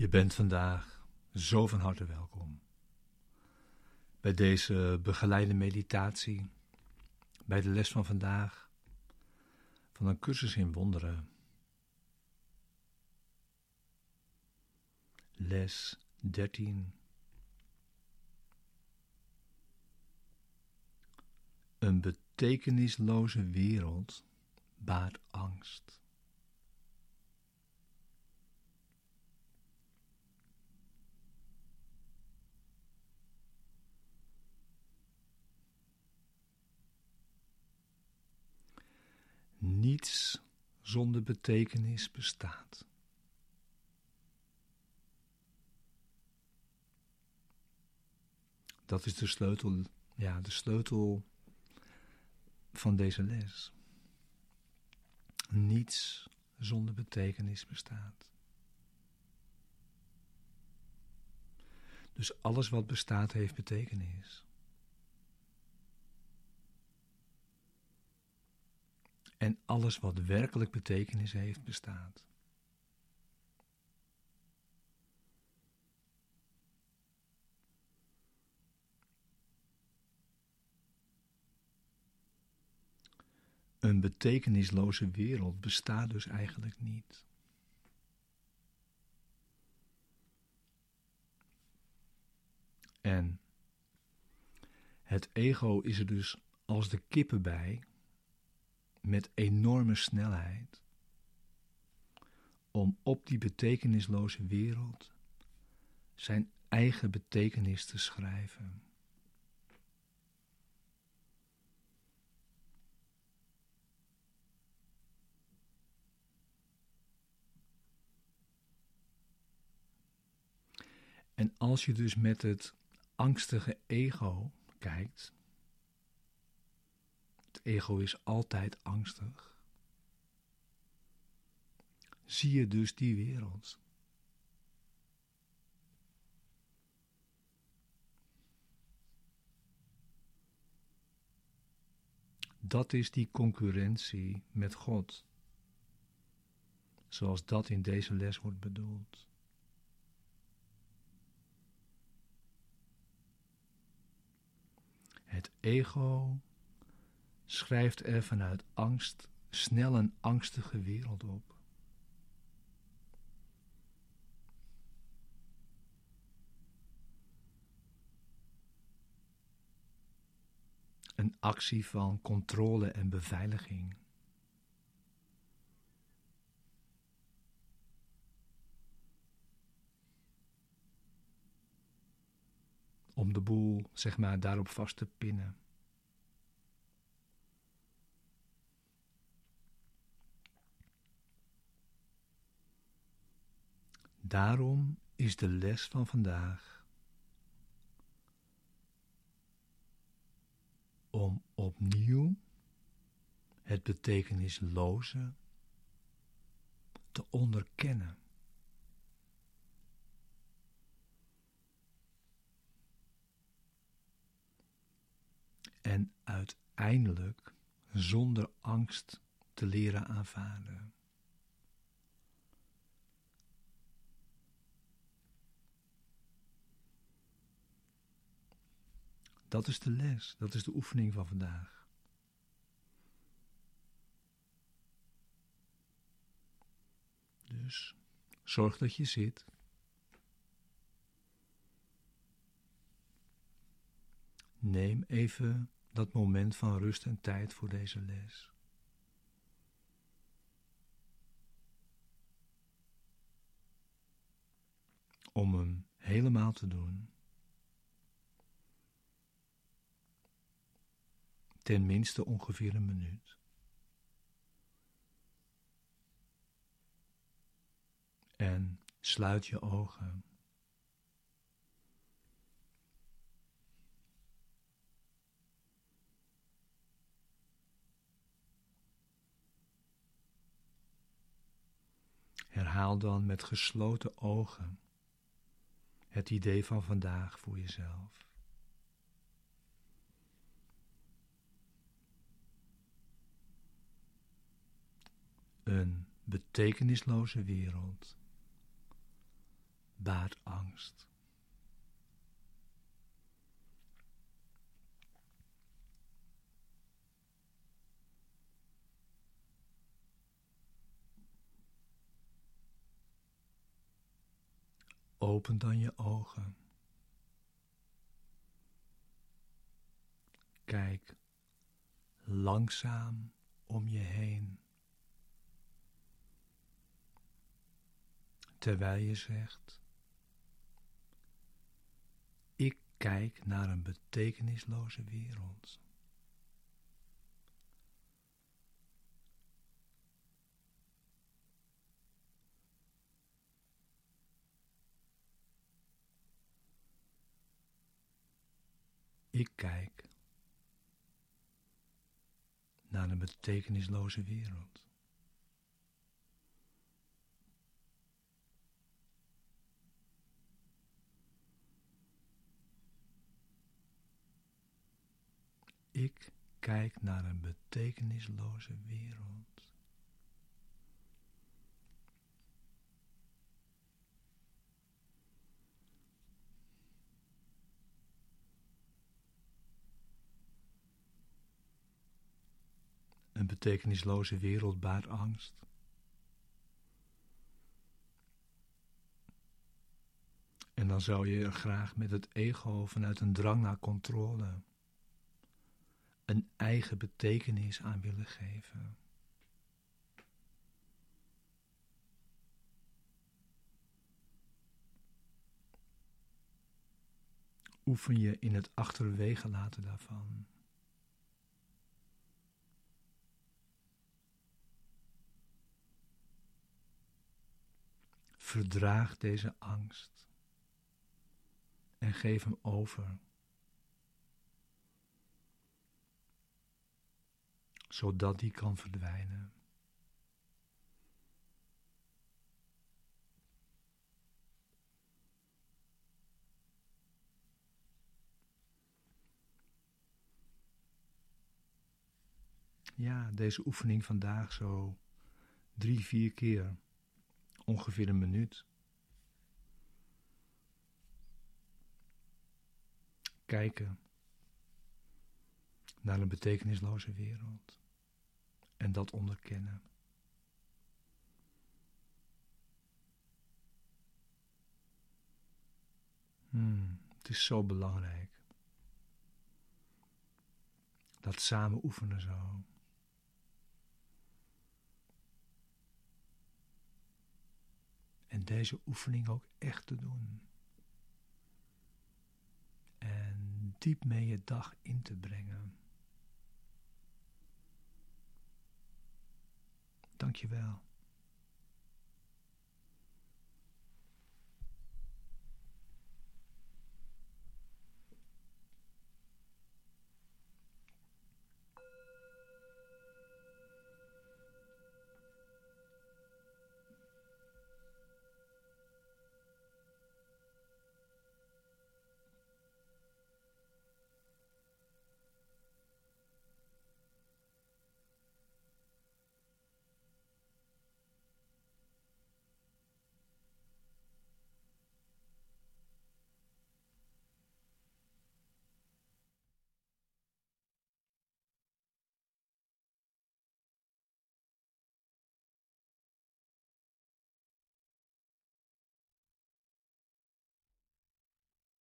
Je bent vandaag zo van harte welkom bij deze begeleide meditatie, bij de les van vandaag van een cursus in wonderen. Les 13. Een betekenisloze wereld baart angst. Niets zonder betekenis bestaat. Dat is de sleutel, ja, de sleutel van deze les. Niets zonder betekenis bestaat. Dus alles wat bestaat heeft betekenis. En alles wat werkelijk betekenis heeft, bestaat. Een betekenisloze wereld bestaat dus eigenlijk niet. En het ego is er dus als de kippen bij met enorme snelheid om op die betekenisloze wereld zijn eigen betekenis te schrijven. En als je dus met het angstige ego kijkt, ego is altijd angstig. Zie je dus die wereld. Dat is die concurrentie met God, zoals dat in deze les wordt bedoeld. Het ego schrijft er vanuit angst snel een angstige wereld op. Een actie van controle en beveiliging. Om de boel, zeg maar, daarop vast te pinnen. Daarom is de les van vandaag om opnieuw het betekenisloze te onderkennen. En uiteindelijk zonder angst te leren aanvaarden. Dat is de les, dat is de oefening van vandaag. Dus zorg dat je zit. Neem even dat moment van rust en tijd voor deze les. Om hem helemaal te doen. Ten minste ongeveer een minuut. En sluit je ogen. Herhaal dan met gesloten ogen het idee van vandaag voor jezelf. Een betekenisloze wereld baart angst. Open dan je ogen. Kijk langzaam om je heen. Terwijl je zegt: Ik kijk naar een betekenisloze wereld. Ik kijk naar een betekenisloze wereld. Ik kijk naar een betekenisloze wereld. Een betekenisloze wereld baart angst. En dan zou je er graag met het ego vanuit een drang naar controle een eigen betekenis aan willen geven. Oefen je in het achterwege laten daarvan. Verdraag deze angst en geef hem over. Zodat die kan verdwijnen. Ja, deze oefening vandaag zo drie, vier keer ongeveer een minuut. Kijken naar een betekenisloze wereld en dat onderkennen. Hmm, het is zo belangrijk. Dat samen oefenen zo. En deze oefening ook echt te doen. En diep mee je dag in te brengen. Dank je wel.